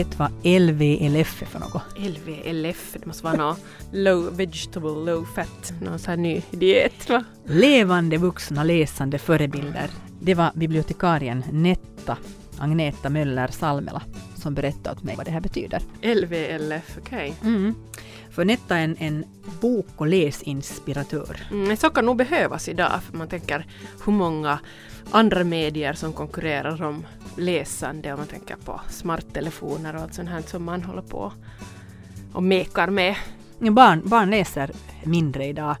vet vad LVLF är för något? LVLF, det måste vara något low vegetable, low fat, någon sån här ny diet va? Levande vuxna läsande förebilder. Det var bibliotekarien Netta Agneta Möller Salmela som berättade åt mig vad det här betyder. LVLF, okej. Okay. Mm. För Netta är en, en bok och läsinspiratör. Mm, så kan nog behövas idag, för man tänker hur många andra medier som konkurrerar om läsande, om man tänker på smarttelefoner och allt sånt här som man håller på och mekar med. Barn, barn läser mindre idag.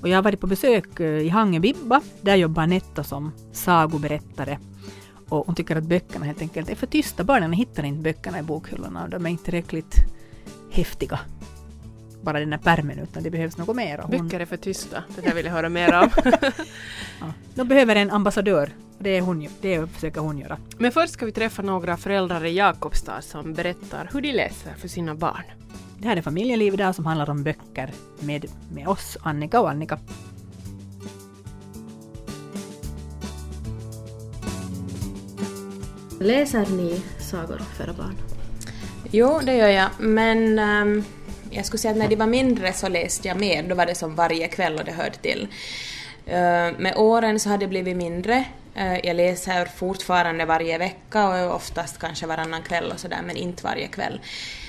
Och jag har varit på besök eh, i i Hangebibba. Där jobbar Netta som sagoberättare. Och hon tycker att böckerna helt enkelt är för tysta. Barnen hittar inte böckerna i bokhyllorna och de är inte tillräckligt häftiga. Bara den här pärmen utan det behövs något mer. Hon... Böcker är för tysta, det där vill jag höra mer om. ja. De behöver en ambassadör. Det, är hon, det försöker hon göra. Men först ska vi träffa några föräldrar i Jakobstad som berättar hur de läser för sina barn. Det här är Familjeliv idag som handlar om böcker med, med oss, Annika och Annika. Läser ni sagor för era barn? Jo, det gör jag, men um, jag skulle säga att när de var mindre så läste jag mer, då var det som varje kväll och det hörde till. Eh, med åren så har det blivit mindre. Eh, jag läser fortfarande varje vecka och oftast kanske varannan kväll och sådär, men inte varje kväll.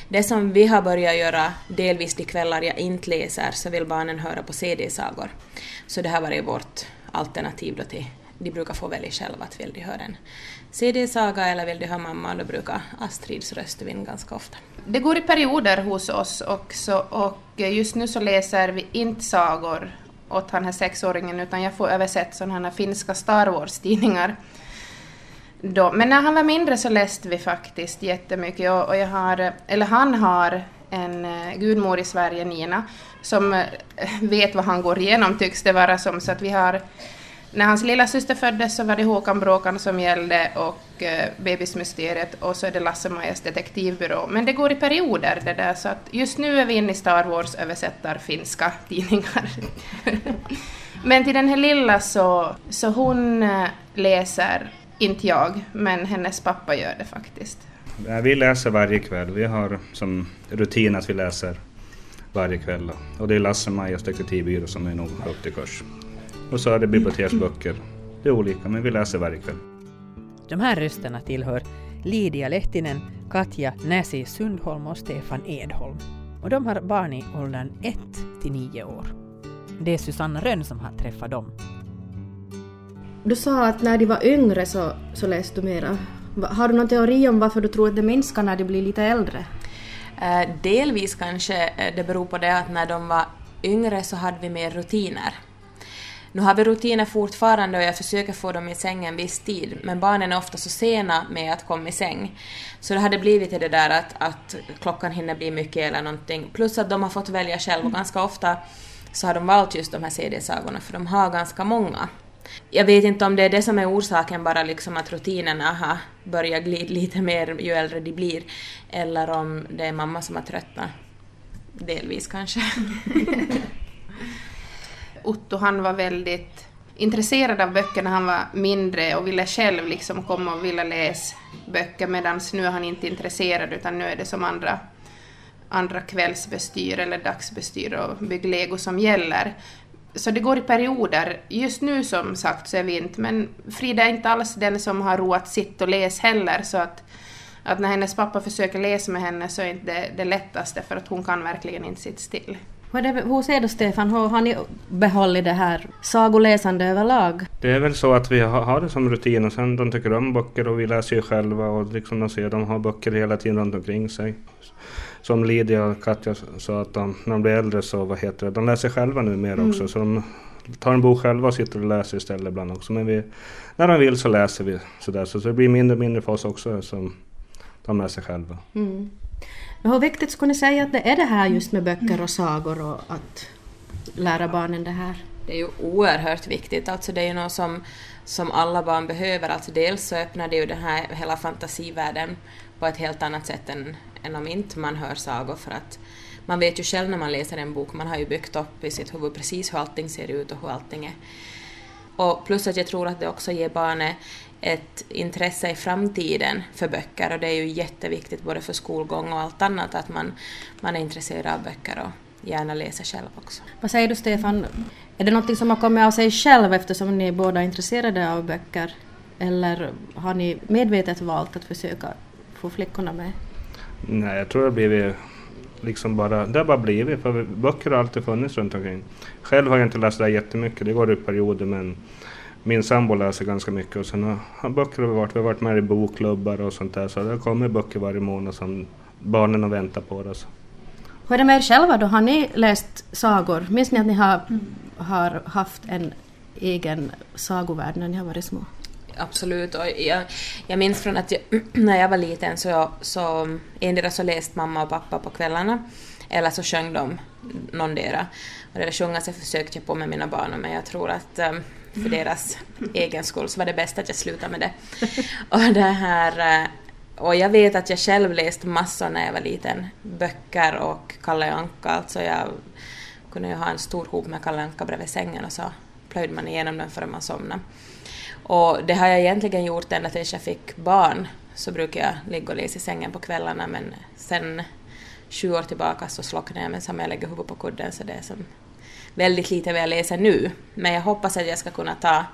Det som vi har börjat göra, delvis de kvällar jag inte läser, så vill barnen höra på CD-sagor. Så det har varit vårt alternativ då till de brukar få välja själva att vill de höra en CD-saga eller vill de ha mamma, då brukar Astrids röst vinna ganska ofta. Det går i perioder hos oss också och just nu så läser vi inte sagor åt den här sexåringen utan jag får översätta sådana här finska Star Wars-tidningar. Då. Men när han var mindre så läste vi faktiskt jättemycket och, och jag har, eller han har en eh, gudmor i Sverige, Nina, som eh, vet vad han går igenom tycks det vara som, så att vi har när hans lilla syster föddes så var det Håkan Bråkan som gällde och eh, Bebismysteriet och så är det Lasse-Majas detektivbyrå. Men det går i perioder det där så att just nu är vi inne i Star Wars översättar finska tidningar. men till den här lilla så, så hon eh, läser, inte jag, men hennes pappa gör det faktiskt. Vi läser varje kväll. Vi har som rutin att vi läser varje kväll. Och det är Lasse-Majas detektivbyrå som är nog högt i kurs. Och så är det biblioteksböcker. Det är olika, men vi läser varje kväll. De här rösterna tillhör Lidia Lehtinen, Katja Näsi Sundholm och Stefan Edholm. Och de har barn i åldern 1 till 9 år. Det är Susanna Rönn som har träffat dem. Du sa att när de var yngre så, så läste du mera. Har du någon teori om varför du tror att det minskar när de blir lite äldre? Uh, delvis kanske eh, det beror på det att när de var yngre så hade vi mer rutiner. Nu har vi rutiner fortfarande och jag försöker få dem i säng en viss tid, men barnen är ofta så sena med att komma i säng. Så det hade blivit det där att, att klockan hinner bli mycket eller någonting. Plus att de har fått välja själv och ganska ofta så har de valt just de här CD-sagorna för de har ganska många. Jag vet inte om det är det som är orsaken, bara liksom att rutinerna har börjat glida lite mer ju äldre de blir, eller om det är mamma som har tröttnat. Delvis kanske. Otto han var väldigt intresserad av böcker när han var mindre och ville själv liksom komma och vilja läsa böcker medan nu är han inte intresserad utan nu är det som andra, andra kvällsbestyr eller dagsbestyr och bygglego som gäller. Så det går i perioder. Just nu som sagt så är vi inte, men Frida är inte alls den som har ro att sitta och läsa heller så att, att när hennes pappa försöker läsa med henne så är det inte det det lättaste för att hon kan verkligen inte sitta still. Hur ser du Stefan, hur har ni behållit det här sagoläsande överlag? Det är väl så att vi har det som rutin och sen de tycker om böcker och vi läser ju själva och liksom de ser de har böcker hela tiden runt omkring sig. Som Lydia och Katja sa att de, när de blir äldre så vad heter det, de läser själva nu mer mm. också så de tar en bok själva och sitter och läser istället ibland också. Men vi, när de vill så läser vi sådär så det blir mindre och mindre för oss också som de läser själva. Mm. Hur viktigt skulle ni säga att det är det här just med böcker och sagor och att lära barnen det här? Det är ju oerhört viktigt, alltså det är ju något som, som alla barn behöver. Alltså dels så öppnar det ju den här hela fantasivärlden på ett helt annat sätt än, än om inte man hör sagor för att man vet ju själv när man läser en bok, man har ju byggt upp i sitt huvud precis hur allting ser ut och hur allting är. Och plus att jag tror att det också ger barnet ett intresse i framtiden för böcker och det är ju jätteviktigt både för skolgång och allt annat att man, man är intresserad av böcker och gärna läser själv också. Vad säger du Stefan? Är det något som har kommit av sig själv eftersom ni båda är intresserade av böcker? Eller har ni medvetet valt att försöka få flickorna med? Nej, jag tror det har blivit liksom bara, det har bara blivit, för böcker har alltid funnits runt omkring. Själv har jag inte läst det jättemycket, det går i perioder men min sambo läser ganska mycket och sen har, böcker har varit, vi har varit med i bokklubbar och sånt där så det kommer böcker varje månad som barnen har väntat på. Det, så. Hur är det med er själva då? Har ni läst sagor? Minns ni att ni har, har haft en egen sagovärld när ni har varit små? Absolut. Och jag, jag minns från att jag, när jag var liten så, så endera så läste mamma och pappa på kvällarna eller så sjöng de någondera. Och det där sjunga så försökte jag på med mina barn men jag tror att um, för deras egen skull så var det bäst att jag slutade med det. Och det här uh, och jag vet att jag själv läste massor när jag var liten. Böcker och Kalle Anka. Alltså jag kunde ju ha en stor hop med Kalle Anka bredvid sängen och så plöjde man igenom den förrän man somnade. Och det har jag egentligen gjort ända tills jag fick barn. Så brukar jag ligga och läsa i sängen på kvällarna men sen sju år tillbaka så slocknade jag men som jag lägger huvudet på kudden så det är som väldigt lite vad jag läser nu. Men jag hoppas att jag ska kunna ta,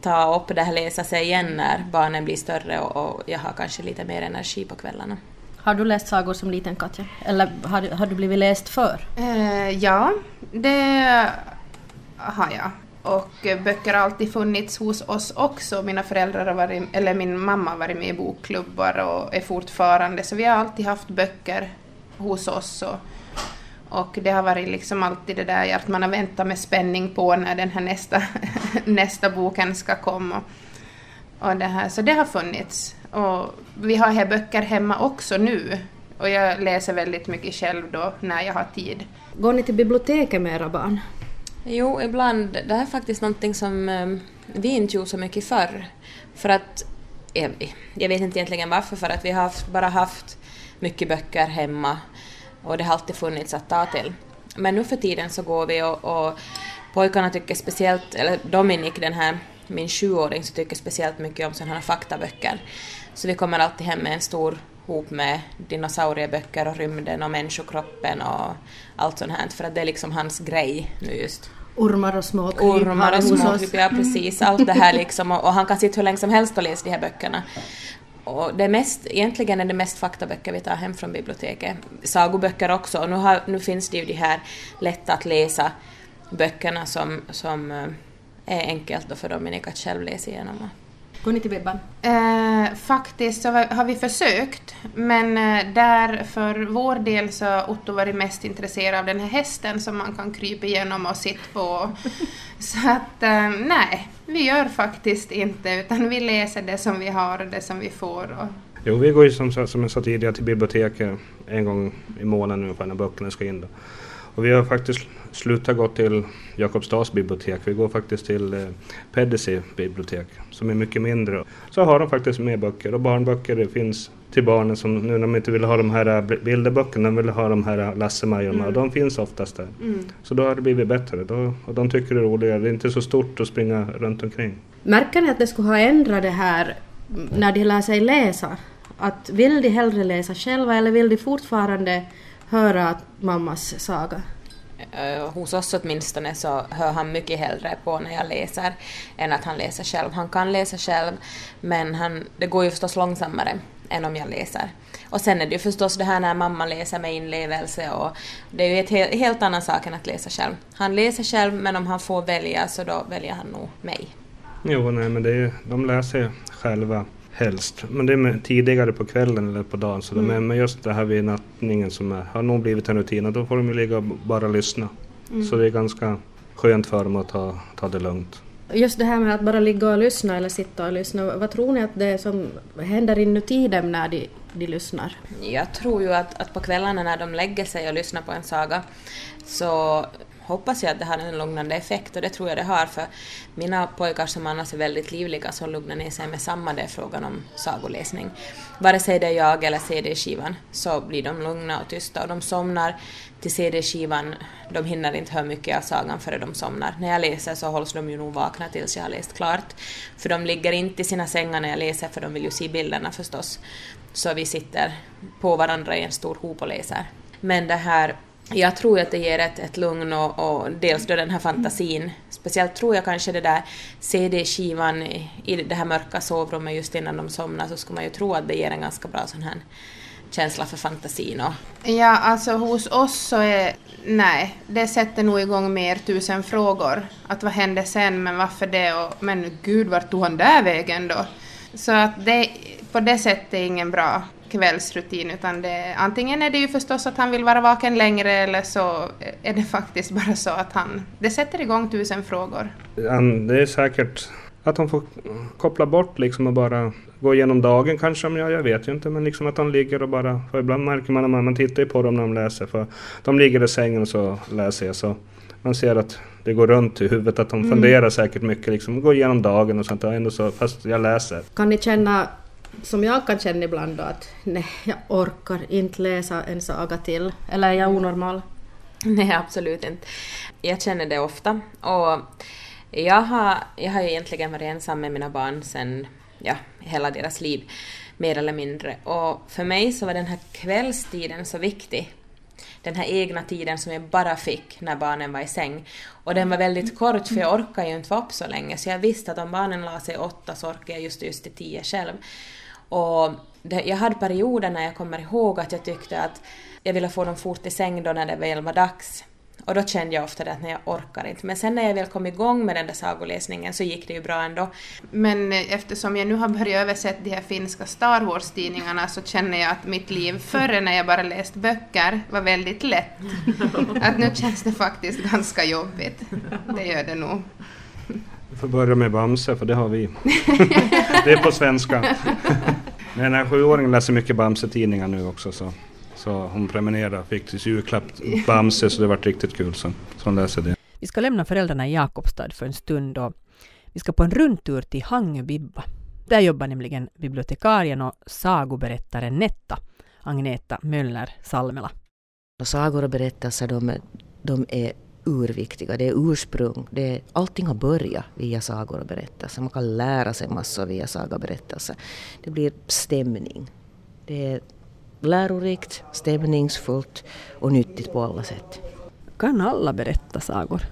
ta upp det här läsa sig igen när barnen blir större och, och jag har kanske lite mer energi på kvällarna. Har du läst sagor som liten Katja? Eller har, har du blivit läst för? Eh, ja, det har jag. Och böcker har alltid funnits hos oss också. Mina föräldrar har varit, eller min mamma har varit med i bokklubbar och är fortfarande, så vi har alltid haft böcker hos oss. Och, och det har varit liksom alltid det där att man har väntat med spänning på när den här nästa, nästa boken ska komma. Och det här, så det har funnits. Och vi har här böcker hemma också nu. Och jag läser väldigt mycket själv då när jag har tid. Går ni till biblioteket med era barn? Jo, ibland. Det här är faktiskt någonting som um, vi inte gjorde så mycket förr. För att, jag, vet inte egentligen varför, för att vi har bara haft mycket böcker hemma och det har alltid funnits att ta till. Men nu för tiden så går vi och, och pojkarna tycker speciellt, eller Dominik, den här min sjuåring, så tycker speciellt mycket om sådana här faktaböcker. Så vi kommer alltid hem med en stor hop med dinosaurieböcker och rymden och människokroppen och allt sånt här, för att det är liksom hans grej nu just. Ormar och småkryp. Ormar och småkryp, ja precis. Allt det här liksom och, och, han kan sitta hur länge som helst och läsa de här böckerna. Och det mest, egentligen är det mest faktaböcker vi tar hem från biblioteket. Sagoböcker också och nu, har, nu finns det ju de här lätta att läsa böckerna som, som eh, är enkelt för Dominik att själv läsa igenom. Går ni till Bibban? Eh, faktiskt så har vi försökt, men eh, där för vår del så har Otto varit mest intresserad av den här hästen som man kan krypa igenom och sitta på. så att eh, nej, vi gör faktiskt inte, utan vi läser det som vi har och det som vi får. Och... Jo, vi går ju som, som jag sa tidigare till biblioteket en gång i månaden ungefär när böckerna ska in. Då. Och vi har faktiskt slutat gå till Jakobstads bibliotek. Vi går faktiskt till eh, Pedisi bibliotek som är mycket mindre. Så har de faktiskt med böcker och barnböcker det finns till barnen som nu när de inte vill ha de här bilderböckerna, de vill ha de här Lasse-Majorna mm. och de finns oftast där. Mm. Så då har det blivit bättre då, och de tycker det är roligare. Det är inte så stort att springa runt omkring. Märker ni att det skulle ha ändrat det här när de lär sig läsa? Att vill de hellre läsa själva eller vill de fortfarande höra mammas saga? Hos oss åtminstone så hör han mycket hellre på när jag läser än att han läser själv. Han kan läsa själv men han, det går ju förstås långsammare än om jag läser. Och sen är det ju förstås det här när mamma läser med inlevelse och det är ju ett helt, helt annan sak än att läsa själv. Han läser själv men om han får välja så då väljer han nog mig. Jo, nej men det är ju, de läser själva helst. Men det är tidigare på kvällen eller på dagen. Så mm. Men just det här vid nattningen som är, har nog blivit en rutin och då får de ju ligga och bara lyssna. Mm. Så det är ganska skönt för dem att ta, ta det lugnt. Just det här med att bara ligga och lyssna eller sitta och lyssna, vad tror ni att det är som händer inuti dem när de, de lyssnar? Jag tror ju att, att på kvällarna när de lägger sig och lyssnar på en saga så hoppas jag att det har en lugnande effekt och det tror jag det har för mina pojkar som annars är väldigt livliga så lugnar ner sig med samma det är frågan om sagoläsning. Vare sig det är jag eller CD-skivan så blir de lugna och tysta och de somnar till CD-skivan. De hinner inte höra mycket av sagan före de somnar. När jag läser så hålls de ju nog vakna tills jag har läst klart. För de ligger inte i sina sängar när jag läser för de vill ju se bilderna förstås. Så vi sitter på varandra i en stor hop och läser. Men det här jag tror att det ger ett, ett lugn och, och dels då den här fantasin. Speciellt tror jag kanske det där CD-skivan i, i det här mörka sovrummet just innan de somnar så skulle man ju tro att det ger en ganska bra sån här känsla för fantasin och... Ja, alltså hos oss så är... Nej, det sätter nog igång mer tusen frågor. Att vad hände sen, men varför det och... Men gud, vart tog han där vägen då? Så att det på det sättet är ingen bra kvällsrutin utan det, antingen är det ju förstås att han vill vara vaken längre eller så är det faktiskt bara så att han, det sätter igång tusen frågor. Det är säkert att han får koppla bort liksom och bara gå igenom dagen kanske, jag, jag vet ju inte, men liksom att han ligger och bara, för ibland märker man när man tittar på dem när de läser, för de ligger i sängen och så läser jag så man ser att det går runt i huvudet, att de mm. funderar säkert mycket, liksom, går igenom dagen och sånt, och ändå så, fast jag läser. Kan ni känna som jag kan känna ibland då att nej, jag orkar inte läsa en saga till. Eller är jag onormal? Nej, absolut inte. Jag känner det ofta. Och jag har, jag har ju egentligen varit ensam med mina barn sen ja, hela deras liv, mer eller mindre. Och för mig så var den här kvällstiden så viktig. Den här egna tiden som jag bara fick när barnen var i säng. Och den var väldigt kort för jag orkade ju inte vara upp så länge så jag visste att om barnen la sig åtta så orkade jag just just till tio själv. Och det, jag hade perioder när jag kommer ihåg att jag tyckte att jag ville få dem fort i säng då när det väl var dags. Och då kände jag ofta det att nej, jag orkar inte. Men sen när jag väl kom igång med den där sagoläsningen så gick det ju bra ändå. Men eh, eftersom jag nu har börjat översätta de här finska Star Wars-tidningarna så känner jag att mitt liv före när jag bara läst böcker var väldigt lätt. Att nu känns det faktiskt ganska jobbigt. Det gör det nog. Du får börja med Bamse, för det har vi. det är på svenska. Men den här sjuåringen läser mycket Bamse-tidningar nu också. Så, så hon prenumererade, fick till julklapp Bamse, så det var riktigt kul. Så, så hon läser det. Vi ska lämna föräldrarna i Jakobstad för en stund och vi ska på en rundtur till Hangöbibba. Där jobbar nämligen bibliotekarien och sagoberättaren Netta, Agneta Möller Salmela. Sagor och berättelser de, de är urviktiga. Det är ursprung. Det är, allting har börjat via sagor och berättelser. Man kan lära sig massor via saga och berättelser. Det blir stämning. Det är lärorikt, stämningsfullt och nyttigt på alla sätt. Kan alla berätta sagor?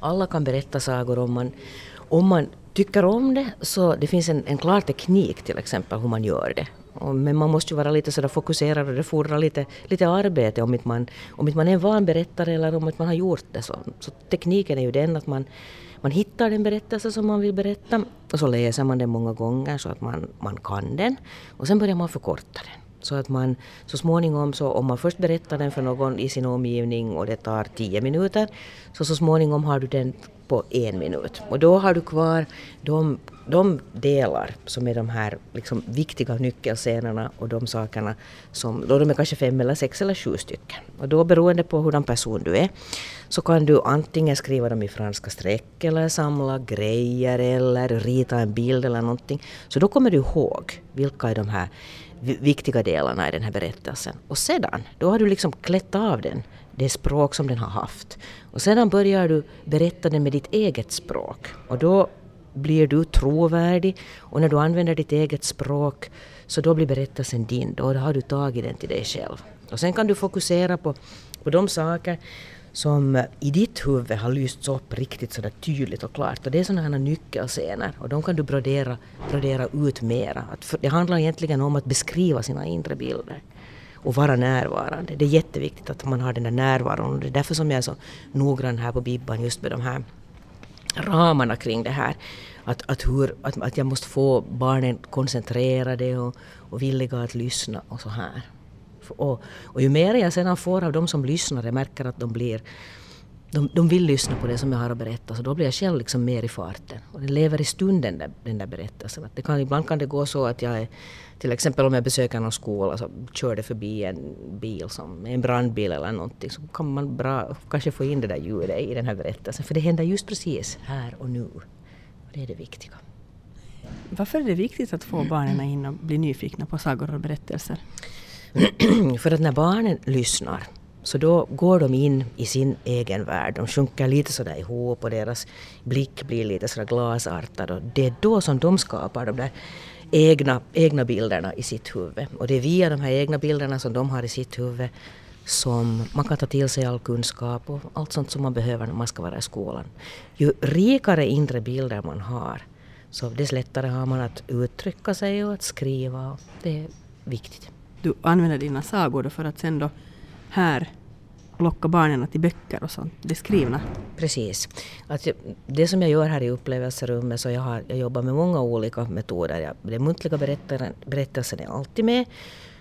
Alla kan berätta sagor om man, om man tycker om det. Så det finns en, en klar teknik till exempel hur man gör det. Men man måste ju vara lite sådär fokuserad och det fordrar lite, lite arbete om inte, man, om inte man är en van berättare eller om inte man har gjort det. Så, så tekniken är ju den att man, man hittar den berättelse som man vill berätta och så läser man den många gånger så att man, man kan den. Och sen börjar man förkorta den. Så att man så småningom, så om man först berättar den för någon i sin omgivning och det tar tio minuter, så så småningom har du den på en minut. Och då har du kvar de, de delar som är de här liksom viktiga nyckelscenerna och de sakerna som, då de är kanske fem eller sex eller sju stycken. Och då beroende på hurdan person du är så kan du antingen skriva dem i franska streck eller samla grejer eller rita en bild eller någonting. Så då kommer du ihåg vilka är de här viktiga delarna i den här berättelsen. Och sedan, då har du liksom klätt av den, det språk som den har haft. Och sedan börjar du berätta den med ditt eget språk. Och då blir du trovärdig och när du använder ditt eget språk så då blir berättelsen din, då har du tagit den till dig själv. Och sen kan du fokusera på, på de saker som i ditt huvud har lysts upp riktigt sådär tydligt och klart. Och det är sådana här nyckelscener och de kan du brodera, brodera ut mera. Att det handlar egentligen om att beskriva sina inre bilder och vara närvarande. Det är jätteviktigt att man har den där närvaron och det är därför som jag är så noggrann här på Bibban just med de här ramarna kring det här. Att, att, hur, att, att jag måste få barnen koncentrerade och, och villiga att lyssna och så här. Och, och ju mer jag sedan får av de som lyssnar, jag märker att de blir de, de vill lyssna på det som jag har att berätta så då blir jag själv liksom mer i farten. Och det lever i stunden den, den där berättelsen. Att det kan, ibland kan det gå så att jag är, till exempel om jag besöker någon skola så kör det förbi en bil som en brandbil eller någonting så kan man bra kanske få in det där ljudet i den här berättelsen. För det händer just precis här och nu. Och det är det viktiga. Varför är det viktigt att få barnen in och bli nyfikna på sagor och berättelser? För att när barnen lyssnar så då går de in i sin egen värld. De sjunker lite sådär ihop och deras blick blir lite sådär glasartad. Och det är då som de skapar de där egna, egna bilderna i sitt huvud. Och det är via de här egna bilderna som de har i sitt huvud som man kan ta till sig all kunskap och allt sånt som man behöver när man ska vara i skolan. Ju rikare inre bilder man har, så desto lättare har man att uttrycka sig och att skriva. Det är viktigt. Du använder dina sagor för att sen då här locka barnen till böcker och sånt, det skrivna. Precis. Att det som jag gör här i upplevelserummet, så jag, har, jag jobbar med många olika metoder. Jag, den muntliga berättelsen är alltid med.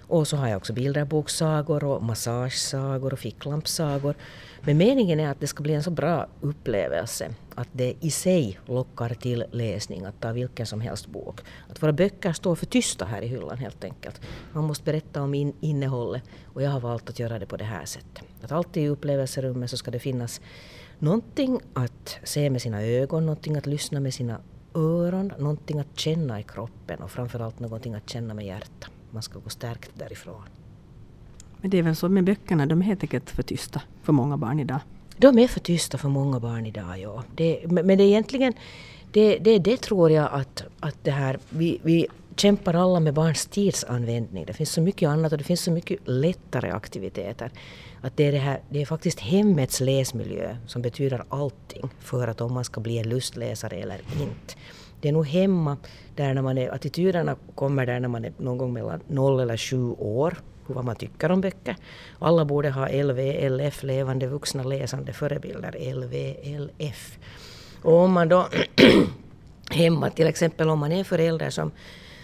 Och så har jag också bilderbokssagor och massagesagor och ficklampssagor. Men meningen är att det ska bli en så bra upplevelse att det i sig lockar till läsning, att ta vilken som helst bok. Att våra böcker står för tysta här i hyllan helt enkelt. Man måste berätta om in innehållet och jag har valt att göra det på det här sättet. Att alltid i upplevelserummet så ska det finnas någonting att se med sina ögon, någonting att lyssna med sina öron, någonting att känna i kroppen och framförallt någonting att känna med hjärtat. Man ska gå stärkt därifrån. Men det är väl så med böckerna, de är helt enkelt för tysta för många barn idag. De är för tysta för många barn idag, ja. Det, men det är egentligen, det, det, det tror jag att, att det här, vi, vi kämpar alla med barns tidsanvändning. Det finns så mycket annat och det finns så mycket lättare aktiviteter. Att det är, det här, det är faktiskt hemmets läsmiljö som betyder allting för att om man ska bli en lustläsare eller inte. Det är nog hemma där när man är, attityderna kommer där när man är någon gång mellan 0 eller 7 år vad man tycker om böcker. Alla borde ha LVLF, levande vuxna läsande förebilder, LVLF. Och om man då hemma, till exempel om man är förälder som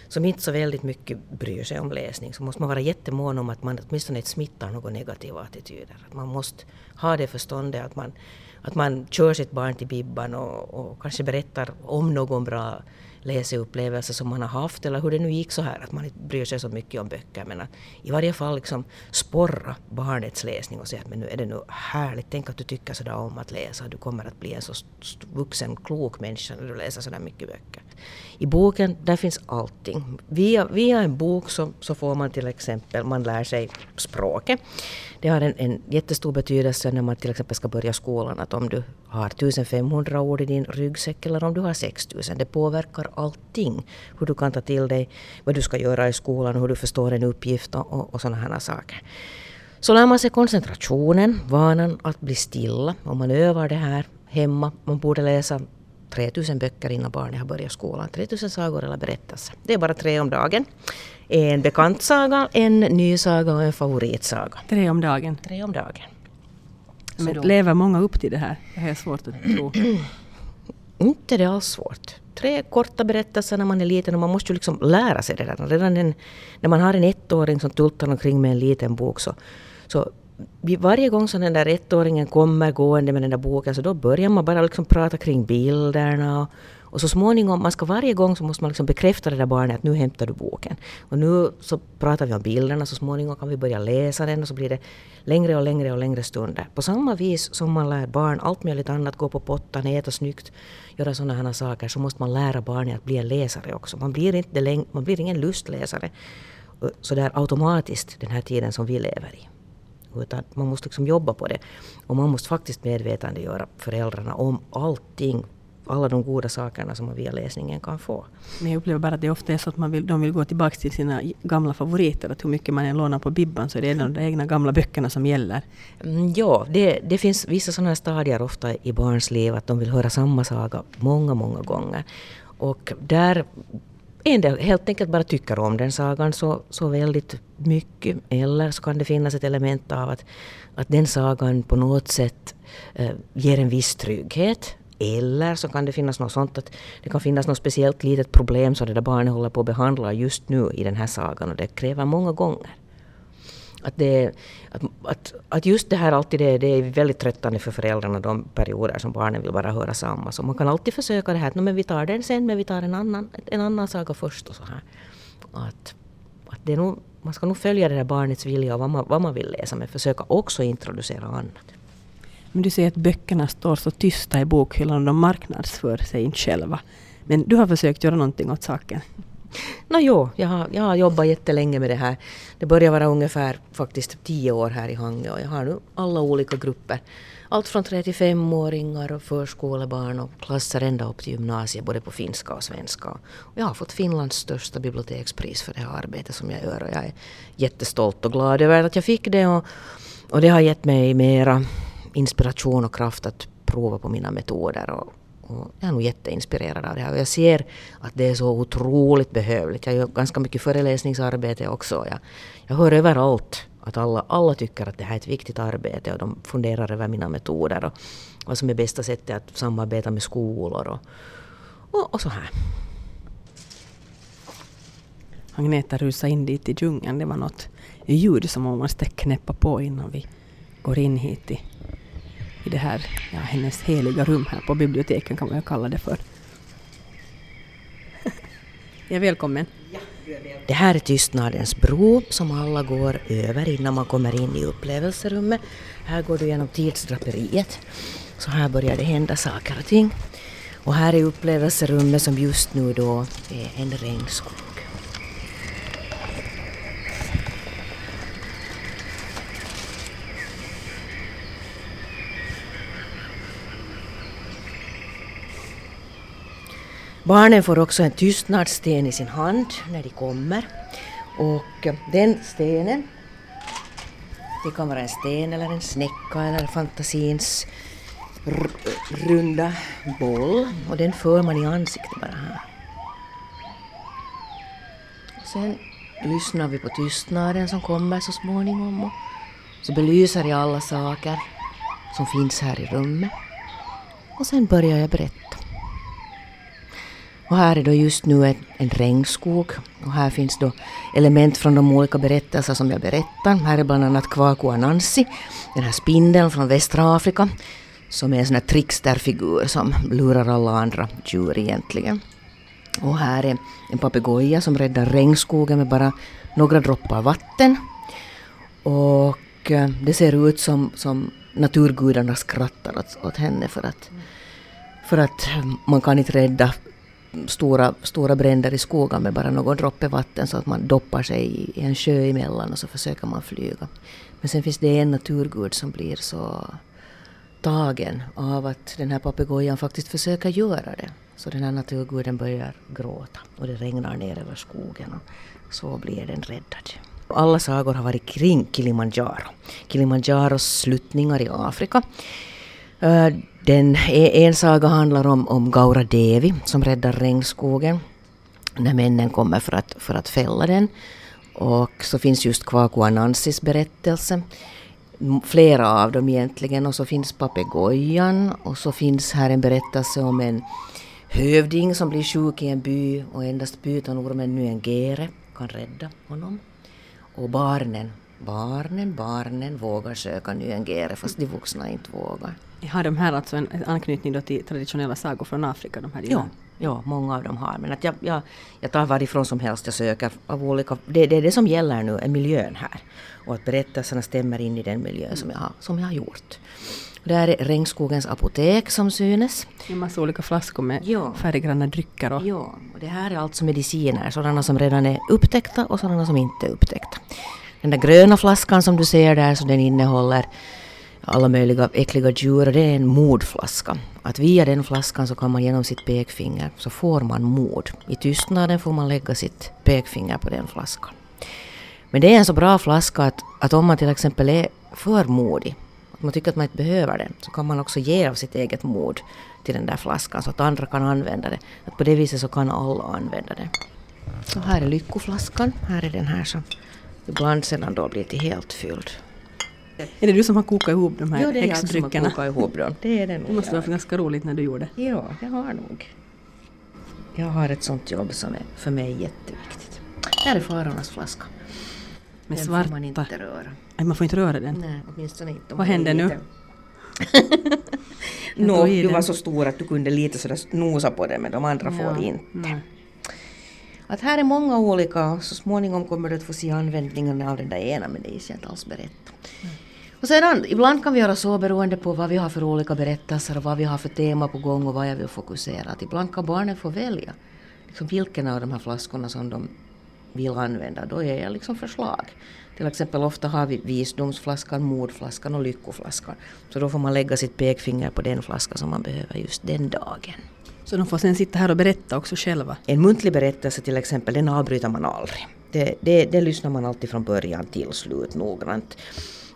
som inte så väldigt mycket bryr sig om läsning så måste man vara jättemån om att man åtminstone inte smittar några negativa attityder. Att man måste ha det förståndet att man, att man kör sitt barn till Bibban och, och kanske berättar om någon bra läseupplevelse som man har haft eller hur det nu gick så här att man inte bryr sig så mycket om böcker men att i varje fall liksom sporra barnets läsning och säga att men nu är det nu härligt, tänk att du tycker sådär om att läsa, du kommer att bli en så vuxen, klok människa när du läser sådär mycket böcker. I boken där finns allting. Via, via en bok så, så får man till exempel, man lär sig språket. Det har en, en jättestor betydelse när man till exempel ska börja skolan att om du har 1500 ord i din ryggsäck eller om du har 6000. Det påverkar allting. Hur du kan ta till dig, vad du ska göra i skolan, hur du förstår en uppgift och, och sådana här saker. Så lär man sig koncentrationen, vanan att bli stilla. Om man övar det här hemma, man borde läsa 3000 böcker innan barnet har börjat skolan. 3000 sagor eller berättelser. Det är bara tre om dagen. En bekant saga, en ny saga och en favoritsaga. Tre om dagen? Tre om dagen. Men då, lever många upp till det här? Det här är svårt att tro. Inte det alls svårt. Tre korta berättelser när man är liten och man måste ju liksom lära sig det där. Redan en, när man har en ettåring som tultar omkring med en liten bok så, så varje gång som den där ettåringen kommer gående med den där boken så då börjar man bara liksom prata kring bilderna och så småningom, man ska varje gång så måste man liksom bekräfta det där barnet att nu hämtar du boken. Och nu så pratar vi om bilderna, så småningom kan vi börja läsa den och så blir det längre och längre och längre stunder. På samma vis som man lär barn allt möjligt annat, gå på pottan, äta snyggt, göra sådana här saker, så måste man lära barnet att bli en läsare också. Man blir, inte man blir ingen lustläsare eh, sådär automatiskt den här tiden som vi lever i. Utan man måste liksom jobba på det. Och man måste faktiskt medvetandegöra föräldrarna om allting alla de goda sakerna som man via läsningen kan få. Men jag upplever bara att det ofta är så att man vill, de vill gå tillbaka till sina gamla favoriter. Att hur mycket man än lånar på Bibban så är det de egna gamla böckerna som gäller. Mm, ja, det, det finns vissa sådana stadier ofta i barns liv att de vill höra samma saga många, många gånger. Och där en del helt enkelt bara tycker om den sagan så, så väldigt mycket. Eller så kan det finnas ett element av att, att den sagan på något sätt eh, ger en viss trygghet. Eller så kan det finnas något sånt att det kan finnas något speciellt litet problem som det där barnet håller på att behandla just nu i den här sagan och det kräver många gånger. Att, det, att, att, att just det här alltid det, det är väldigt tröttande för föräldrarna de perioder som barnen vill bara höra samma. Så man kan alltid försöka det här att men vi tar den sen men vi tar en annan, en annan saga först och så här. Att, att det är nog, man ska nog följa det där barnets vilja och vad man, vad man vill läsa men försöka också introducera annat. Men du säger att böckerna står så tysta i bokhyllan och de marknadsför sig inte själva. Men du har försökt göra någonting åt saken? No, jo, jag har, jag har jobbat jättelänge med det här. Det börjar vara ungefär faktiskt tio år här i Hangö och jag har nu alla olika grupper. Allt från 35-åringar och förskolebarn och klasser ända upp till gymnasiet både på finska och svenska. Och jag har fått Finlands största bibliotekspris för det här arbetet som jag gör och jag är jättestolt och glad över att jag fick det och, och det har gett mig mera inspiration och kraft att prova på mina metoder och, och jag är nog jätteinspirerad av det här och jag ser att det är så otroligt behövligt. Jag gör ganska mycket föreläsningsarbete också. Jag, jag hör överallt att alla, alla tycker att det här är ett viktigt arbete och de funderar över mina metoder och vad som är bästa sättet att samarbeta med skolor och, och, och så här. Agneta rusade in dit i djungeln. Det var något ljud som hon måste knäppa på innan vi går in hit i i det här, ja, hennes heliga rum här på biblioteken kan man ju kalla det för. ja, välkommen. Det här är tystnadens bro som alla går över innan man kommer in i upplevelserummet. Här går du genom tidsdraperiet. Så här börjar det hända saker och ting. Och här är upplevelserummet som just nu då är en regnskog. Barnen får också en tystnadssten i sin hand när de kommer. Och den stenen, det kan vara en sten eller en snäcka eller fantasins runda boll och den för man i ansiktet bara här. Och sen lyssnar vi på tystnaden som kommer så småningom och så belyser jag alla saker som finns här i rummet. Och sen börjar jag berätta. Och här är då just nu en, en regnskog och här finns då element från de olika berättelser som jag berättar. Här är bland annat Kwaku Anansi, den här spindeln från västra Afrika som är en sån här tricksterfigur som lurar alla andra djur egentligen. Och här är en papegoja som räddar regnskogen med bara några droppar vatten. Och eh, det ser ut som, som naturgudarna skrattar åt, åt henne för att, för att eh, man kan inte rädda stora, stora bränder i skogen med bara någon droppe vatten så att man doppar sig i en sjö emellan och så försöker man flyga. Men sen finns det en naturgud som blir så tagen av att den här papegojan faktiskt försöker göra det. Så den här naturguden börjar gråta och det regnar ner över skogen och så blir den räddad. Alla sagor har varit kring Kilimanjaro. Kilimanjaros sluttningar i Afrika. Den, e- en saga handlar om, om Gaura Devi som räddar regnskogen när männen kommer för att, för att fälla den. Och så finns just Kwaku Anansis berättelse. Flera av dem egentligen. Och så finns papegojan. Och så finns här en berättelse om en hövding som blir sjuk i en by och endast pytonormen Nyengere kan rädda honom. Och barnen, barnen, barnen vågar söka Nyengere fast de vuxna inte vågar. Har de här alltså en anknytning då till traditionella sagor från Afrika? De här ja, ja, många av dem har. Men att jag, jag, jag tar varifrån som helst jag söker av olika... Det, det är det som gäller nu, är miljön här. Och att berättelserna stämmer in i den miljö som jag som jag har gjort. Det är Regnskogens apotek som synes. En massa olika flaskor med ja. färggranna drycker. Och... Ja, och det här är alltså mediciner, sådana som redan är upptäckta och sådana som inte är upptäckta. Den där gröna flaskan som du ser där, så den innehåller alla möjliga äckliga djur. Det är en modflaska. Att via den flaskan så kan man genom sitt pekfinger så får man mod. I tystnaden får man lägga sitt pekfinger på den flaskan. Men det är en så bra flaska att, att om man till exempel är för modig, att man tycker att man inte behöver den, så kan man också ge av sitt eget mod till den där flaskan så att andra kan använda det. Att på det viset så kan alla använda det. Så här är lyckoflaskan. Här är den här som ibland sedan då blir till helt fylld. Är det du som har kokat ihop de här ja, det är häxdryckerna? jag som har kokat ihop dem. Det är det nog. Det måste vara ganska roligt när du gjorde. Ja, jag har nog. Jag har ett sånt jobb som är för mig jätteviktigt. Här är fararnas flaska. Med Den får man svarta... inte röra. Nej, man får inte röra den. Nej, åtminstone inte. Vad händer nu? Nå, i du var så stor att du kunde lite sådär nosa på den men de andra får inte. nej. Att här är många olika och så småningom kommer du att få se användningen av den där ena men det är jag inte alls berätta. Och sedan, ibland kan vi göra så beroende på vad vi har för olika berättelser och vad vi har för tema på gång och vad jag vill fokusera. Att ibland kan barnen få välja liksom vilken av de här flaskorna som de vill använda. Då ger jag liksom förslag. Till exempel ofta har vi visdomsflaskan, mordflaskan och lyckoflaskan. Så då får man lägga sitt pekfinger på den flaska som man behöver just den dagen. Så de får sen sitta här och berätta också själva. En muntlig berättelse till exempel, den avbryter man aldrig. Det, det, det lyssnar man alltid från början till slut noggrant.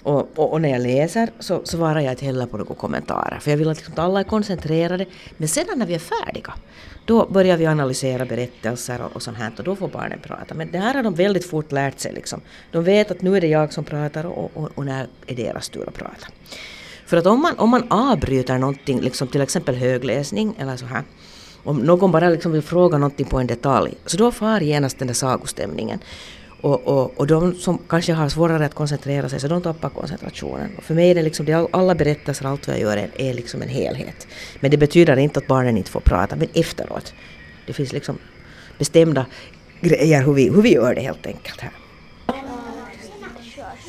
Och, och, och när jag läser så svarar jag inte heller på några kommentarer. För jag vill att liksom alla är koncentrerade. Men sedan när vi är färdiga, då börjar vi analysera berättelser och, och sånt här. Och då får barnen prata. Men det här har de väldigt fort lärt sig. Liksom. De vet att nu är det jag som pratar och, och, och när är deras tur att prata. För att om man, om man avbryter någonting, liksom till exempel högläsning eller så här, om någon bara liksom vill fråga någonting på en detalj, så då far genast den där sagostämningen. Och, och, och de som kanske har svårare att koncentrera sig, så de tappar koncentrationen. Och för mig är det liksom, det alla berättelser, allt vad jag gör är, är liksom en helhet. Men det betyder inte att barnen inte får prata, men efteråt. Det finns liksom bestämda grejer hur vi, hur vi gör det helt enkelt här.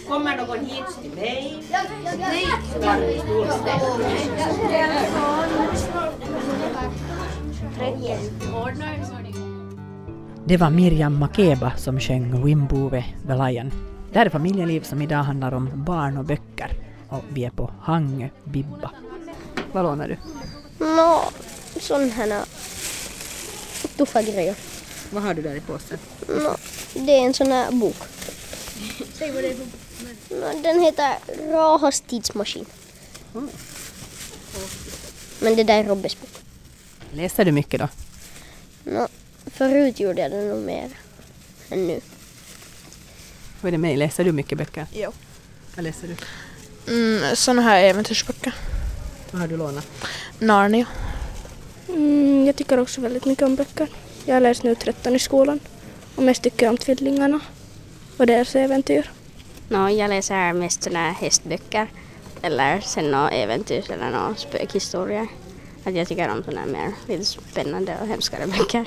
Kommer någon hit till mig? Det var Miriam Makeba som sjöng Wimbove the Lion. Det här är familjeliv som idag handlar om barn och böcker. Och vi är på Hangö Bibba. Vad lånar du? Nå, sån här tuffa grejer. Vad har du där i påsen? Nå, det är en sån här bok. Säg vad det är för Den heter Rahas tidsmaskin. Men det där är Robbes bok. Läser du mycket då? Nå, förut gjorde jag det nog mer än nu. Hur är det med dig? Läser du mycket böcker? Jo. Vad läser du? Mm, såna här äventyrsböcker. Vad har du lånat? Narnia. Mm, jag tycker också väldigt mycket om böcker. Jag har läst nu 13 i skolan. Och mest tycker jag om tvillingarna och deras äventyr. Nå, jag läser mest såna här hästböcker eller sen några äventyr eller några spökhistorier. Att jag tycker om såna här mer lite spännande och hemskare böcker.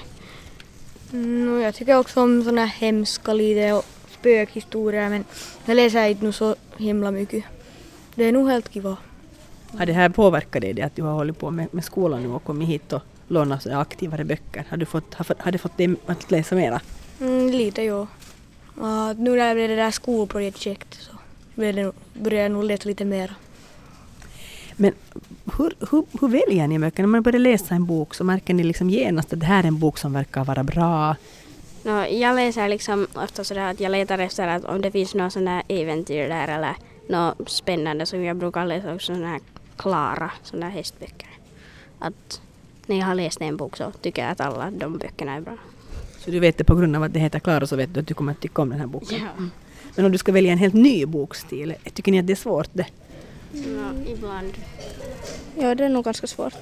Mm, jag tycker också om såna här hemska lite och spökhistorier men jag läser inte så himla mycket. Det är nog helt kiva. Har det här påverkat dig det att du har hållit på med, med skolan nu och kommit hit och lånat så aktivare böcker? Har, du fått, har, har det fått dig att läsa mera? Mm, lite ja. Uh, nu när det blev det där skolprojekt så började jag nog läsa lite mer. Men hur, hur, hur väljer ni böcker? När man börjar läsa en bok så märker ni liksom genast att det här är en bok som verkar vara bra. Nå, jag läser liksom ofta sådär att jag letar efter att om det finns sån där äventyr där eller något spännande så jag brukar läsa också såna här klara såna här hästböcker. Att när jag har läst en bok så tycker jag att alla de böckerna är bra. Så du vet det på grund av att det heter Klara så vet du att du kommer att tycka om den här boken. Ja. Men om du ska välja en helt ny bokstil, tycker ni att det är svårt det? Nå, ibland. Ja, det är nog ganska svårt.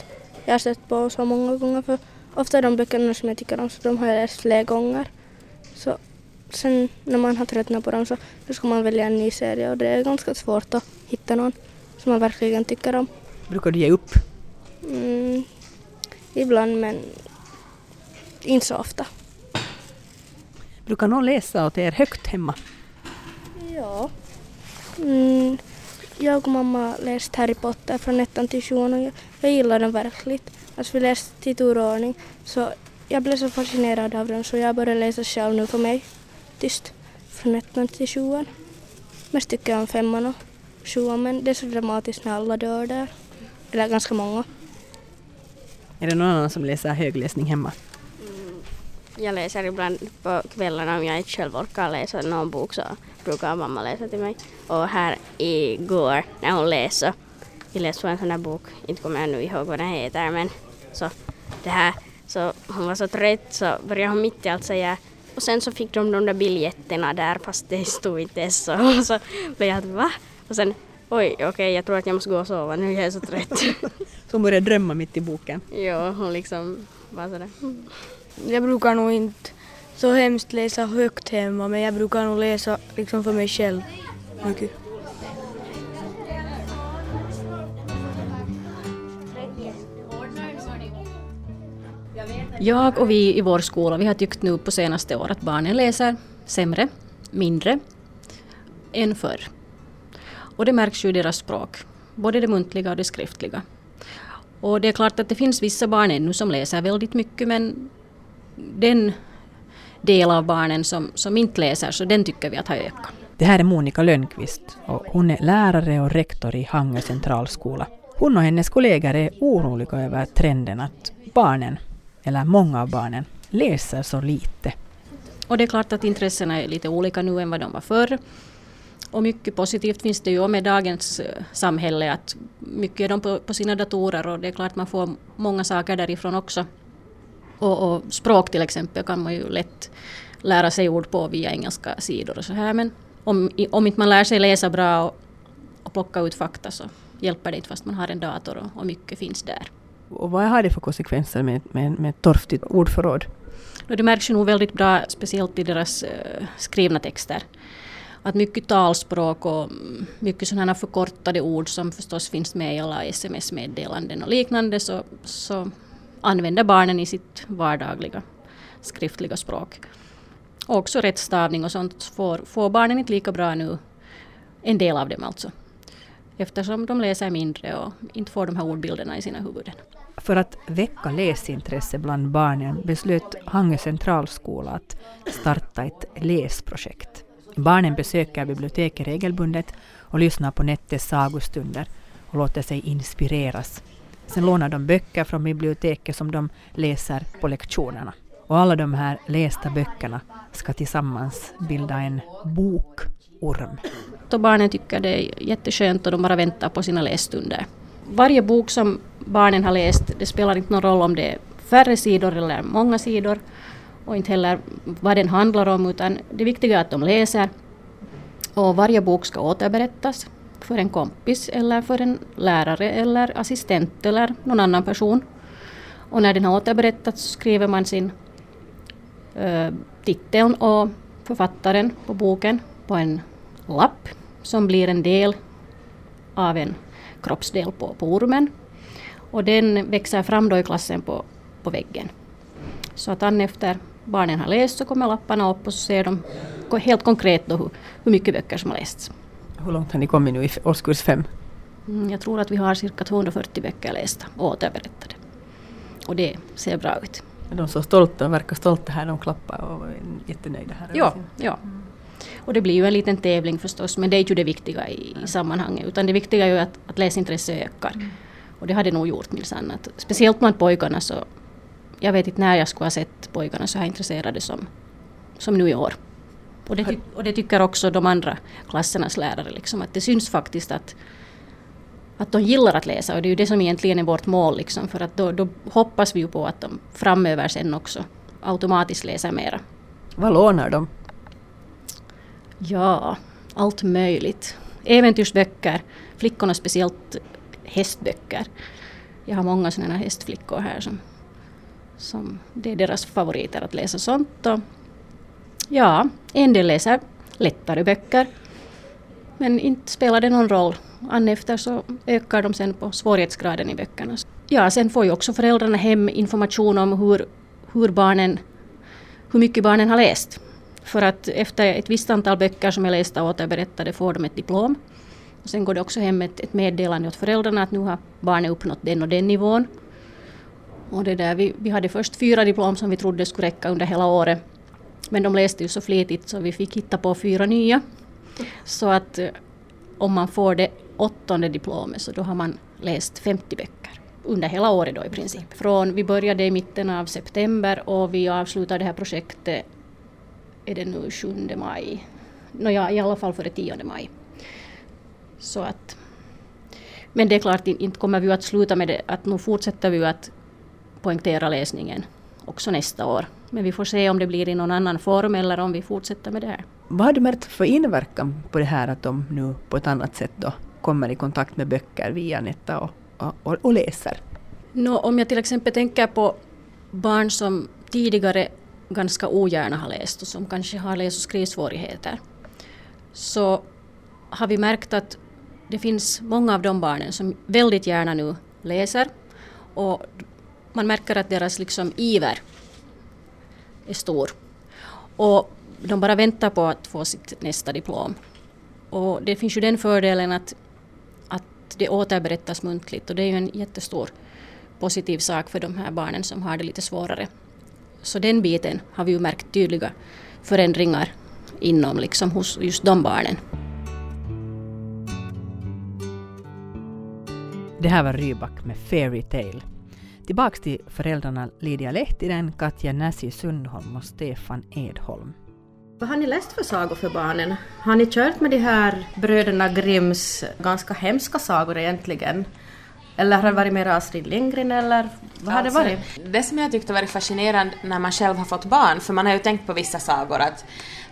Jag har sett på så många gånger för ofta de böckerna som jag tycker om så de har jag läst flera gånger. Så sen när man har tröttnat på dem så då ska man välja en ny serie och det är ganska svårt att hitta någon som man verkligen tycker om. Brukar du ge upp? Mm, ibland men inte så ofta. Brukar någon läsa åt er högt hemma? Ja. Mm, jag och mamma har läst Harry Potter från ettan till sjuan och jag, jag gillar den verkligen. Alltså vi läste i tur och ordning så jag blev så fascinerad av den så jag började läsa själv nu för mig. Tyst. Från ettan till sjuan. Mest tycker jag om femman och sjuan men det är så dramatiskt när alla dör där. Eller ganska många. Är det någon annan som läser högläsning hemma? Jag läser ibland på kvällarna om jag inte själv orkar läsa någon bok så brukar mamma läsa till mig. Och här igår när hon läste, vi läste en sån här bok, inte kommer jag nu ihåg vad den heter men så det här, så hon var så trött så började hon mitt i allt säga och sen så fick de de där biljetterna där fast det stod inte ens så. Och så blev jag att va? Och sen oj okej jag tror att jag måste gå och sova nu, jag är så trött. Så hon börjar drömma mitt i boken. jo, hon liksom var sådär. Jag brukar nog inte så hemskt läsa högt hemma men jag brukar nog läsa liksom för mig själv mycket. Jag och vi i vår skola vi har tyckt nu på senaste året att barnen läser sämre, mindre än förr. Och det märks ju i deras språk, både det muntliga och det skriftliga. Och det är klart att det finns vissa barn ännu som läser väldigt mycket men den del av barnen som, som inte läser så den tycker vi att har ökat. Det här är Monica Lönnqvist och hon är lärare och rektor i Hangö centralskola. Hon och hennes kollegor är oroliga över trenden att barnen, eller många av barnen, läser så lite. Och det är klart att intressena är lite olika nu än vad de var förr. Och mycket positivt finns det ju med dagens eh, samhälle att mycket är de på, på sina datorer och det är klart man får många saker därifrån också. Och, och, språk till exempel kan man ju lätt lära sig ord på via engelska sidor och så här men om, om inte man lär sig läsa bra och, och plocka ut fakta så hjälper det inte fast man har en dator och, och mycket finns där. Och vad har det för konsekvenser med, med, med torftigt ordförråd? Det märks ju nog väldigt bra, speciellt i deras uh, skrivna texter. Att mycket talspråk och mycket sådana förkortade ord som förstås finns med i alla sms-meddelanden och liknande så, så använder barnen i sitt vardagliga skriftliga språk. Och också rättstavning och sånt får, får barnen inte lika bra nu. En del av dem alltså. Eftersom de läser mindre och inte får de här ordbilderna i sina huvuden. För att väcka läsintresse bland barnen beslöt Hangö centralskola att starta ett läsprojekt. Barnen besöker biblioteket regelbundet och lyssnar på Nettes sagostunder och låter sig inspireras. Sen lånar de böcker från biblioteket som de läser på lektionerna. Och alla de här lästa böckerna ska tillsammans bilda en bokorm. Och barnen tycker det är jätteskönt och de bara väntar på sina lässtunder. Varje bok som barnen har läst, det spelar inte någon roll om det är färre sidor eller många sidor och inte heller vad den handlar om utan det viktiga är att de läser. Och varje bok ska återberättas för en kompis eller för en lärare eller assistent eller någon annan person. Och när den har återberättats skriver man sin eh, titeln och författaren på boken på en lapp som blir en del av en kroppsdel på, på ormen. Och den växer fram då i klassen på, på väggen. Så att efter barnen har läst så kommer lapparna upp och så ser de helt konkret då hur, hur mycket böcker som har lästs. Hur långt har ni kommit nu i årskurs fem? Mm, jag tror att vi har cirka 240 böcker lästa och återberättade. Och det ser bra ut. De så stolta, verkar stolta här, de klappar och är jättenöjda här. Ja, ja. Och det blir ju en liten tävling förstås, men det är ju det viktiga i, i sammanhanget. Utan det viktiga är ju att, att läsintresset ökar. Mm. Och det har det nog gjort minsann. Speciellt bland pojkarna så jag vet inte när jag skulle ha sett pojkarna så här intresserade som, som nu i år. Och det, och det tycker också de andra klassernas lärare, liksom, att det syns faktiskt att, att de gillar att läsa och det är ju det som egentligen är vårt mål. Liksom, för att då, då hoppas vi ju på att de framöver sen också automatiskt läser mera. Vad lånar de? Ja, allt möjligt. Äventyrsböcker, flickorna speciellt hästböcker. Jag har många sådana hästflickor här som, som det är deras favoriter att läsa sånt. Och ja, en del läser lättare böcker. Men inte spelar det någon roll. An efter så ökar de sen på svårighetsgraden i böckerna. Ja, sen får ju också föräldrarna hem information om hur, hur, barnen, hur mycket barnen har läst. För att efter ett visst antal böcker som är lästa och återberättade får de ett diplom. Och sen går det också hem ett, ett meddelande åt föräldrarna att nu har barnet uppnått den och den nivån. Och det där, vi, vi hade först fyra diplom som vi trodde skulle räcka under hela året. Men de läste ju så flitigt så vi fick hitta på fyra nya. Så att eh, om man får det åttonde diplomet så då har man läst 50 böcker under hela året då i princip. Från, vi började i mitten av september och vi avslutade det här projektet är det nu 7 maj. Nåja, i alla fall före 10 maj. Så att, men det är klart, inte kommer vi att sluta med det, att nu fortsätter vi att poängtera läsningen också nästa år. Men vi får se om det blir i någon annan form eller om vi fortsätter med det här. Vad har du märkt för inverkan på det här att de nu på ett annat sätt då kommer i kontakt med böcker via nätet och, och, och läser? No, om jag till exempel tänker på barn som tidigare ganska ogärna har läst och som kanske har läs och skrivsvårigheter så har vi märkt att det finns många av de barnen som väldigt gärna nu läser och man märker att deras liksom iver är stor. Och de bara väntar på att få sitt nästa diplom. Och det finns ju den fördelen att, att det återberättas muntligt och det är ju en jättestor positiv sak för de här barnen som har det lite svårare. Så den biten har vi ju märkt tydliga förändringar inom liksom hos just de barnen. Det här var Rybak med Fairy Tale. Tillbaks till föräldrarna Lydia Lehtinen, Katja Näsi Sundholm och Stefan Edholm. Vad har ni läst för sagor för barnen? Har ni kört med de här bröderna Grimms ganska hemska sagor egentligen? Eller har det varit mer Astrid Lindgren eller vad har det Alltså, varit? Det som jag tyckte varit fascinerande när man själv har fått barn, för man har ju tänkt på vissa sagor att,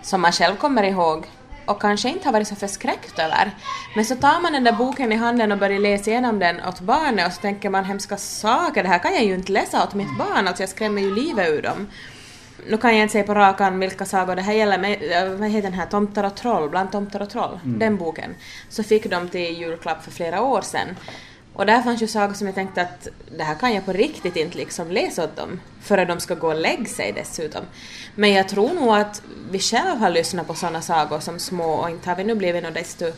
som man själv kommer ihåg och kanske inte har varit så förskräckt över. Men så tar man den där boken i handen och börjar läsa igenom den åt barnet och så tänker man hemska saker, det här kan jag ju inte läsa åt mitt barn, alltså jag skrämmer ju livet ur dem. Nu kan jag inte säga på rak arm vilka sagor det här gäller, men äh, vad heter den här Tomtar och troll, Bland tomtar och troll, Mm. den boken. Så fick de till julklapp för flera år sedan. Och där fanns ju sagor som jag tänkte att det här kan jag på riktigt inte liksom läsa åt dem för att de ska gå och lägga sig dessutom. Men jag tror nog att vi själva har lyssnat på sådana sagor som små och inte har vi nu blivit något desto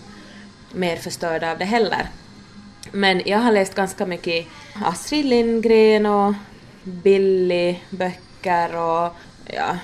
mer förstörda av det heller. Men jag har läst ganska mycket Astrid Lindgren och Billy-böcker och ja,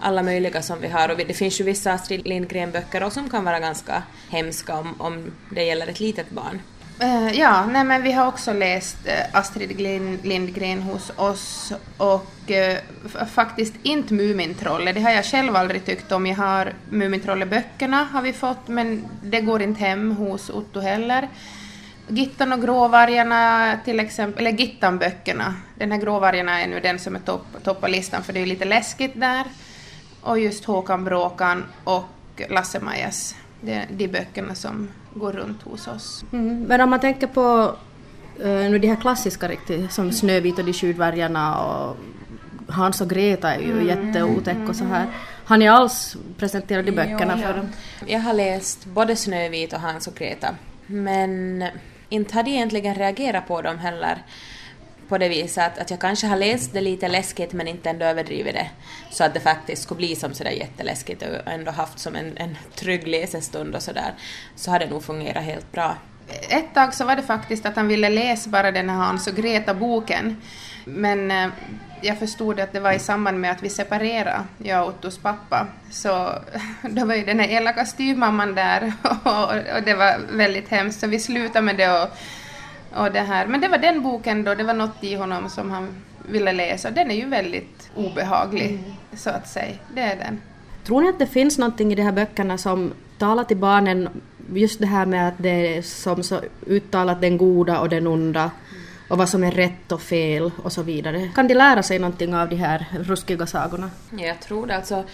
alla möjliga som vi har. Och det finns ju vissa Astrid Lindgren-böcker också som kan vara ganska hemska om, om det gäller ett litet barn. Uh, ja, nej men vi har också läst uh, Astrid Lindgren hos oss och uh, faktiskt inte Mumintrollet. Det har jag själv aldrig tyckt om. Jag har Mumintrollet-böckerna har vi fått men det går inte hem hos Otto heller. Gittan och Gråvargarna till exempel, eller Gittan-böckerna. Den här Gråvargarna är nu den som är topp, toppar listan för det är lite läskigt där. Och just Håkan Bråkan och Lasse-Majas. Det är de böckerna som går runt hos oss. Mm. Men om man tänker på eh, nu de här klassiska riktigt, som Snövit och de sju dvärgarna och Hans och Greta är ju Mm. jätteotäck och så här. Har ni alls presenterat de böckerna Jo, för dem? Jag har läst både Snövit och Hans och Greta. Men inte hade jag egentligen reagerat på dem heller. På det viset att, att jag kanske har läst det lite läskigt men inte ändå överdrivit det. Så att det faktiskt skulle bli som sådär jätteläskigt och ändå haft som en, en trygg läsestund och sådär. Så har det nog fungerat helt bra. Ett tag så var det faktiskt att han ville läsa bara den här Hans och Greta-boken. Men eh, jag förstod att det var i samband med att vi separerade, jag och Ottos pappa. Så då var ju den här elaka styvmamman där och, och det var väldigt hemskt så vi slutade med det och, och det här. Men det var den boken då, det var något i honom som han ville läsa. Den är ju väldigt obehaglig så att säga. Det är den. Tror ni att det finns någonting i de här böckerna som talar till barnen, just det här med att det är som så uttalat den goda och den onda och vad som är rätt och fel och så vidare. Kan de lära sig någonting av de här ruskiga sagorna? Ja, Jag tror det. Alltså,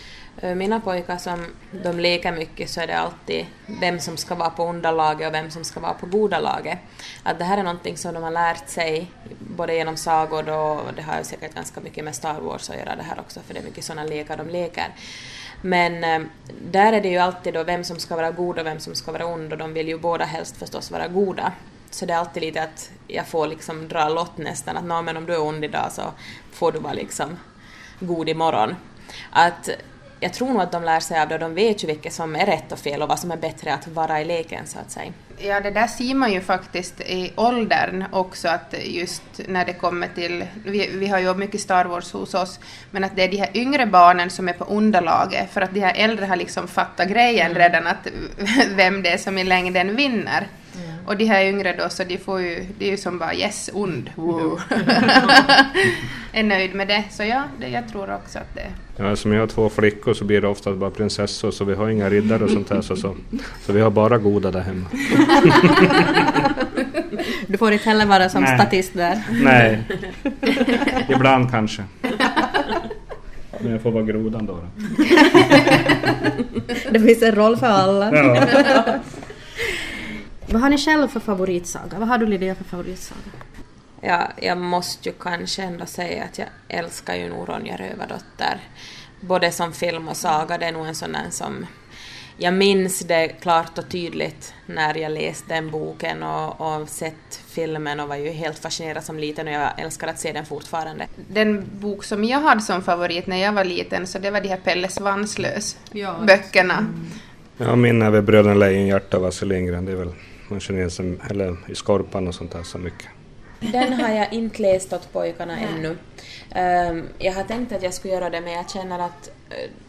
mina pojkar som de leker mycket så är det alltid vem som ska vara på onda laget och vem som ska vara på goda laget. Att det här är någonting som de har lärt sig både genom sagor och det har ju säkert ganska mycket med Star Wars att göra det här också för det är mycket sådana lekar de leker. Men där är det ju alltid då vem som ska vara god och vem som ska vara ond och de vill ju båda helst förstås vara goda. Så det är alltid lite att jag får liksom dra lott nästan att men om du är ond idag så får du vara liksom god imorgon. Att jag tror nog att de lär sig av det och de vet ju vilket som är rätt och fel och vad som är bättre att vara i leken så att säga. Ja, det där ser man ju faktiskt i åldern också, att just när det kommer till... Vi, vi har ju mycket Star Wars hos oss, men att det är de här yngre barnen som är på underlaget, för att de här äldre har liksom fattat grejen redan, att vem det är som i längden vinner. Och de här yngre då, så de får ju, det är ju som bara yes, ond, wow. är nöjd med det. Så ja, det, jag tror också att det... Ja, som jag har två flickor så blir det ofta bara prinsessor så vi har inga riddare och sånt här så, så, så vi har bara goda där hemma. Du får inte heller vara som Nej. statist där. Nej, ibland kanske. Men jag får vara grodan då. då. Det finns en roll för alla. Ja. Vad har ni själv för favoritsaga? Vad har du Lydia för favoritsaga? Ja, jag måste ju kanske ändå säga att jag älskar ju nog Ronja Rövardotter. både som film och saga. Det är nog en sån där som jag minns det klart och tydligt när jag läste den boken och, och sett filmen och var ju helt fascinerad som liten och jag älskar att se den fortfarande. Den bok som jag hade som favorit när jag var liten så det var de här Pelle Svanslös-böckerna. Mm. Ja, min är väl Bröderna Lejonhjärta av Astrid Lindgren. Det är väl man känner igen som, eller i Skorpan och sånt där så mycket. Den har jag inte läst åt pojkarna ännu. Um, jag har tänkt att jag skulle göra det men jag känner att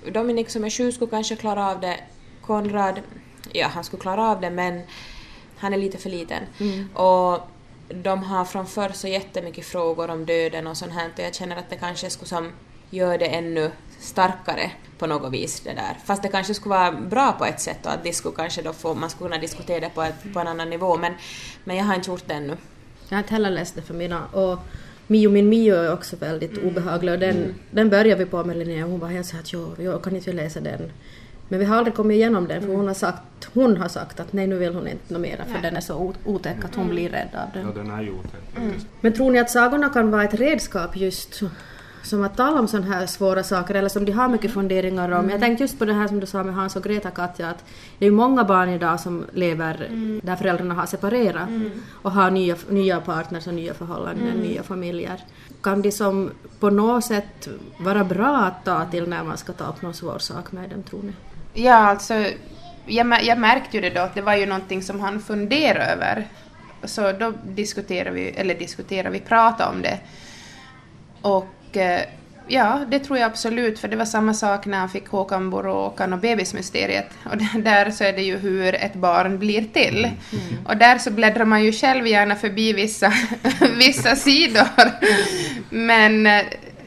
uh, Dominik som är sju skulle kanske klara av det. Konrad, ja han skulle klara av det men han är lite för liten. Mm. Och de har från förr så jättemycket frågor om döden och sånt här och jag känner att det kanske skulle som gör det ännu starkare på något vis det där. Fast det kanske skulle vara bra på ett sätt och att det skulle kanske då få, man skulle kunna diskutera det på, ett, på en annan nivå men, men jag har inte gjort det ännu. Jag har inte heller läst det för mina och Mio min Mio är också väldigt mm. obehaglig och den, mm. den började vi på med Linnea och hon var helt så att jo, jag kan inte läsa den. Men vi har aldrig kommit igenom den för mm. hon har sagt, hon har sagt att nej nu vill hon inte något mera för nej. den är så otäck att hon mm. blir rädd av den. Ja den är ju otäck mm. Men tror ni att sagorna kan vara ett redskap just som att tala om sådana här svåra saker eller som de har mycket funderingar om. Mm. Jag tänkte just på det här som du sa med Hans och Greta Katja att det är många barn idag som lever mm. där föräldrarna har separerat mm. och har nya, nya partners och nya förhållanden, mm. nya familjer. Kan de som på något sätt vara bra att ta till när man ska ta upp någon svår sak med dem tror ni? Ja, alltså jag, jag märkte ju det då att det var ju någonting som han funderade över. Så då diskuterade vi, eller diskuterade vi, pratade om det. Och ja, det tror jag absolut, för det var samma sak när han fick Håkan Boråkan och bebismysteriet. Och där så är det ju hur ett barn blir till. Mm. Och där så bläddrar man ju själv gärna förbi vissa, vissa sidor. Men eh,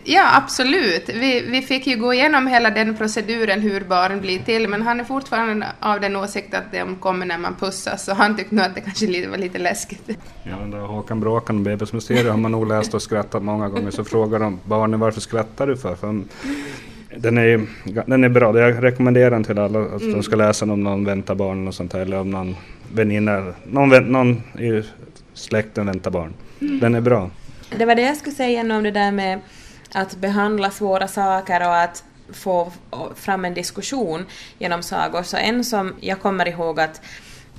Ja, absolut. Vi, vi fick ju gå igenom hela den proceduren hur barn blir till, men han är fortfarande av den åsikten att de kommer när man pussas, så han tyckte nog att det kanske var lite läskigt. Ja, den där Håkan Bråkan och Bebismysteriet har man nog läst och skrattat många gånger, så frågar de barnen varför skrattar du för? för den är, den är bra, jag rekommenderar den till alla att mm. de ska läsa den om någon väntar barn och sånt här, eller om någon väninna, någon, någon i släkten väntar barn. Mm. Den är bra. Det var det jag skulle säga om det där med att behandla svåra saker och att få fram en diskussion genom sagor. Så en som jag kommer ihåg att,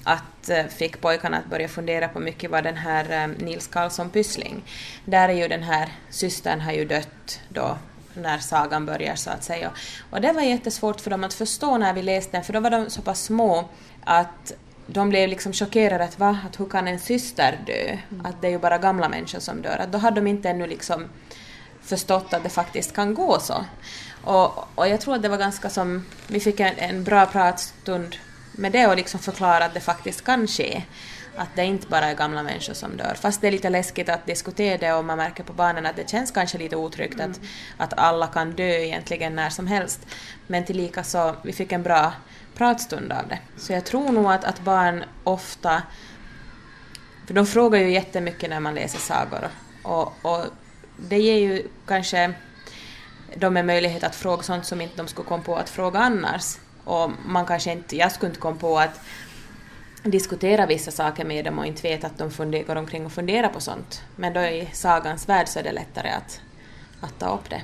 att eh, fick pojkarna att börja fundera på mycket var den här eh, Nils Karlsson Pyssling. Där är ju den här systern har ju dött då när sagan börjar så att säga. Och det var jättesvårt för dem att förstå när vi läste den för då var de så pass små att de blev liksom chockerade att va, att hur kan en syster dö? Att det är ju bara gamla människor som dör. Att då hade de inte ännu liksom förstått att det faktiskt kan gå så. Och, och jag tror att det var ganska som, vi fick en, en bra pratstund med det och liksom förklara att det faktiskt kan ske. Att det inte bara är gamla människor som dör. Fast det är lite läskigt att diskutera det och man märker på barnen att det känns kanske lite otryggt mm. att, att alla kan dö egentligen när som helst. Men tillika så, vi fick en bra pratstund av det. Så jag tror nog att, att barn ofta, för de frågar ju jättemycket när man läser sagor och, och det ger ju kanske dem en möjlighet att fråga sånt som inte de skulle komma på att fråga annars. Och man kanske inte, jag skulle inte komma på att diskutera vissa saker med dem och inte vet att de funder, går omkring och funderar på sånt. Men då i sagans värld så är det lättare att, att ta upp det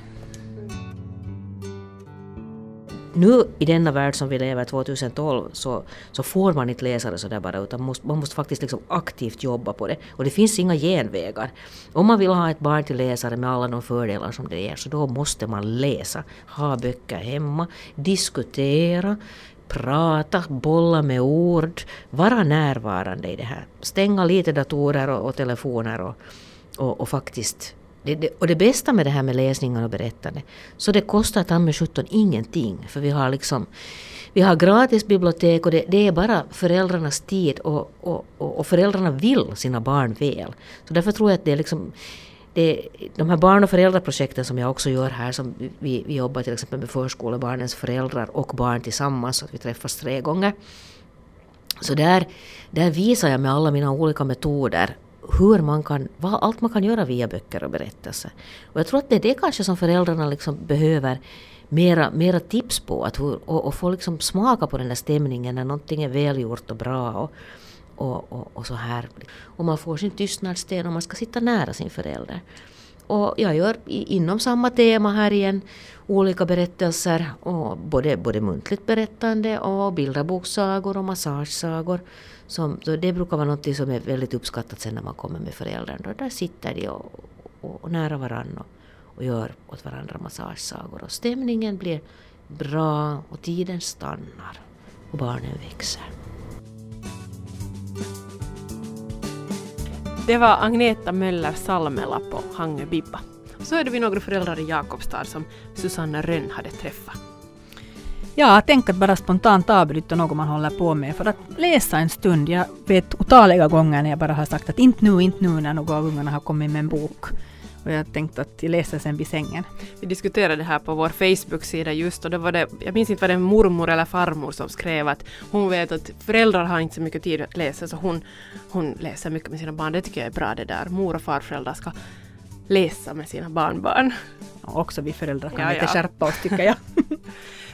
nu i denna värld som vi lever 2012 så, så får man inte läsa det sådär bara utan man måste, man måste faktiskt liksom aktivt jobba på det. Och det finns inga genvägar. Om man vill ha ett barn till läsare med alla de fördelar som det ger så då måste man läsa, ha böcker hemma, diskutera, prata, bolla med ord, vara närvarande i det här. Stänga lite datorer och, och telefoner och, och, och faktiskt det, det, och det bästa med det här med läsningar och berättande, så det kostar ta med sjutton ingenting. För vi har liksom vi har gratis bibliotek och det, det är bara föräldrarnas tid och, och, och, och, föräldrarna vill sina barn väl. Så därför tror jag att det är liksom det, de här barn och föräldraprojekten som jag också gör här, som vi, vi jobbar till exempel med förskolebarnens föräldrar och barn tillsammans, så att vi träffas tre gånger. Så där, där visar jag med alla mina olika metoder hur man kan, vad allt man kan göra via böcker och berättelser. Och jag tror att det är det kanske som föräldrarna liksom behöver mera, mera tips på, att hur, och, och få liksom smaka på den där stämningen när någonting är välgjort och bra. Och, och, och, och så här. Och man får sin tystnadssten och man ska sitta nära sin förälder. och jag gör inom samma tema här igen olika berättelser, och både, både muntligt berättande och bilderbokssagor och massagesagor. Som, så det brukar vara något som är väldigt uppskattat sen när man kommer med föräldrarna. Där sitter de och, och, och nära varandra och, och gör åt varandra massagesagor. Och stämningen blir bra och tiden stannar och barnen växer. Det var Agneta Möller Salmela på Hangö Bibba. Så är det vi några föräldrar i Jakobstad som Susanna Rönn hade träffat. Ja, tänk att bara spontant avbryta något man håller på med för att läsa en stund. Jag vet otaliga gånger när jag bara har sagt att inte nu, inte nu när någon av ungarna har kommit med en bok. Och jag tänkte att jag läser sen vid sängen. Vi diskuterade det här på vår Facebook-sida just och då var det, jag minns inte vad det var mormor eller farmor som skrev att hon vet att föräldrar har inte så mycket tid att läsa så hon, hon läser mycket med sina barn. Det tycker jag är bra det där. Mor och farföräldrar ska läsa med sina barnbarn. Och också vi föräldrar kan ja, lite ja. skärpa oss tycker jag.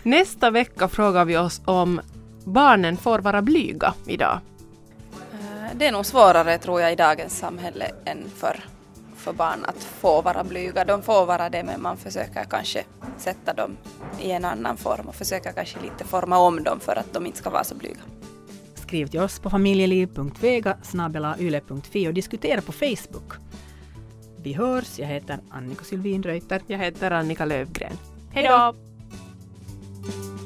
Nästa vecka frågar vi oss om barnen får vara blyga idag. Eh, det är nog svårare tror jag i dagens samhälle än förr för barn att få vara blyga. De får vara det men man försöker kanske sätta dem i en annan form och försöker kanske lite forma om dem för att de inte ska vara så blyga. Skriv till oss på familjeliv.vega yle.fi och diskutera på Facebook. Vi hörs, jag heter Annika Sylvin Reuter. Jag heter Annika Lövgren. Hej då! Bye.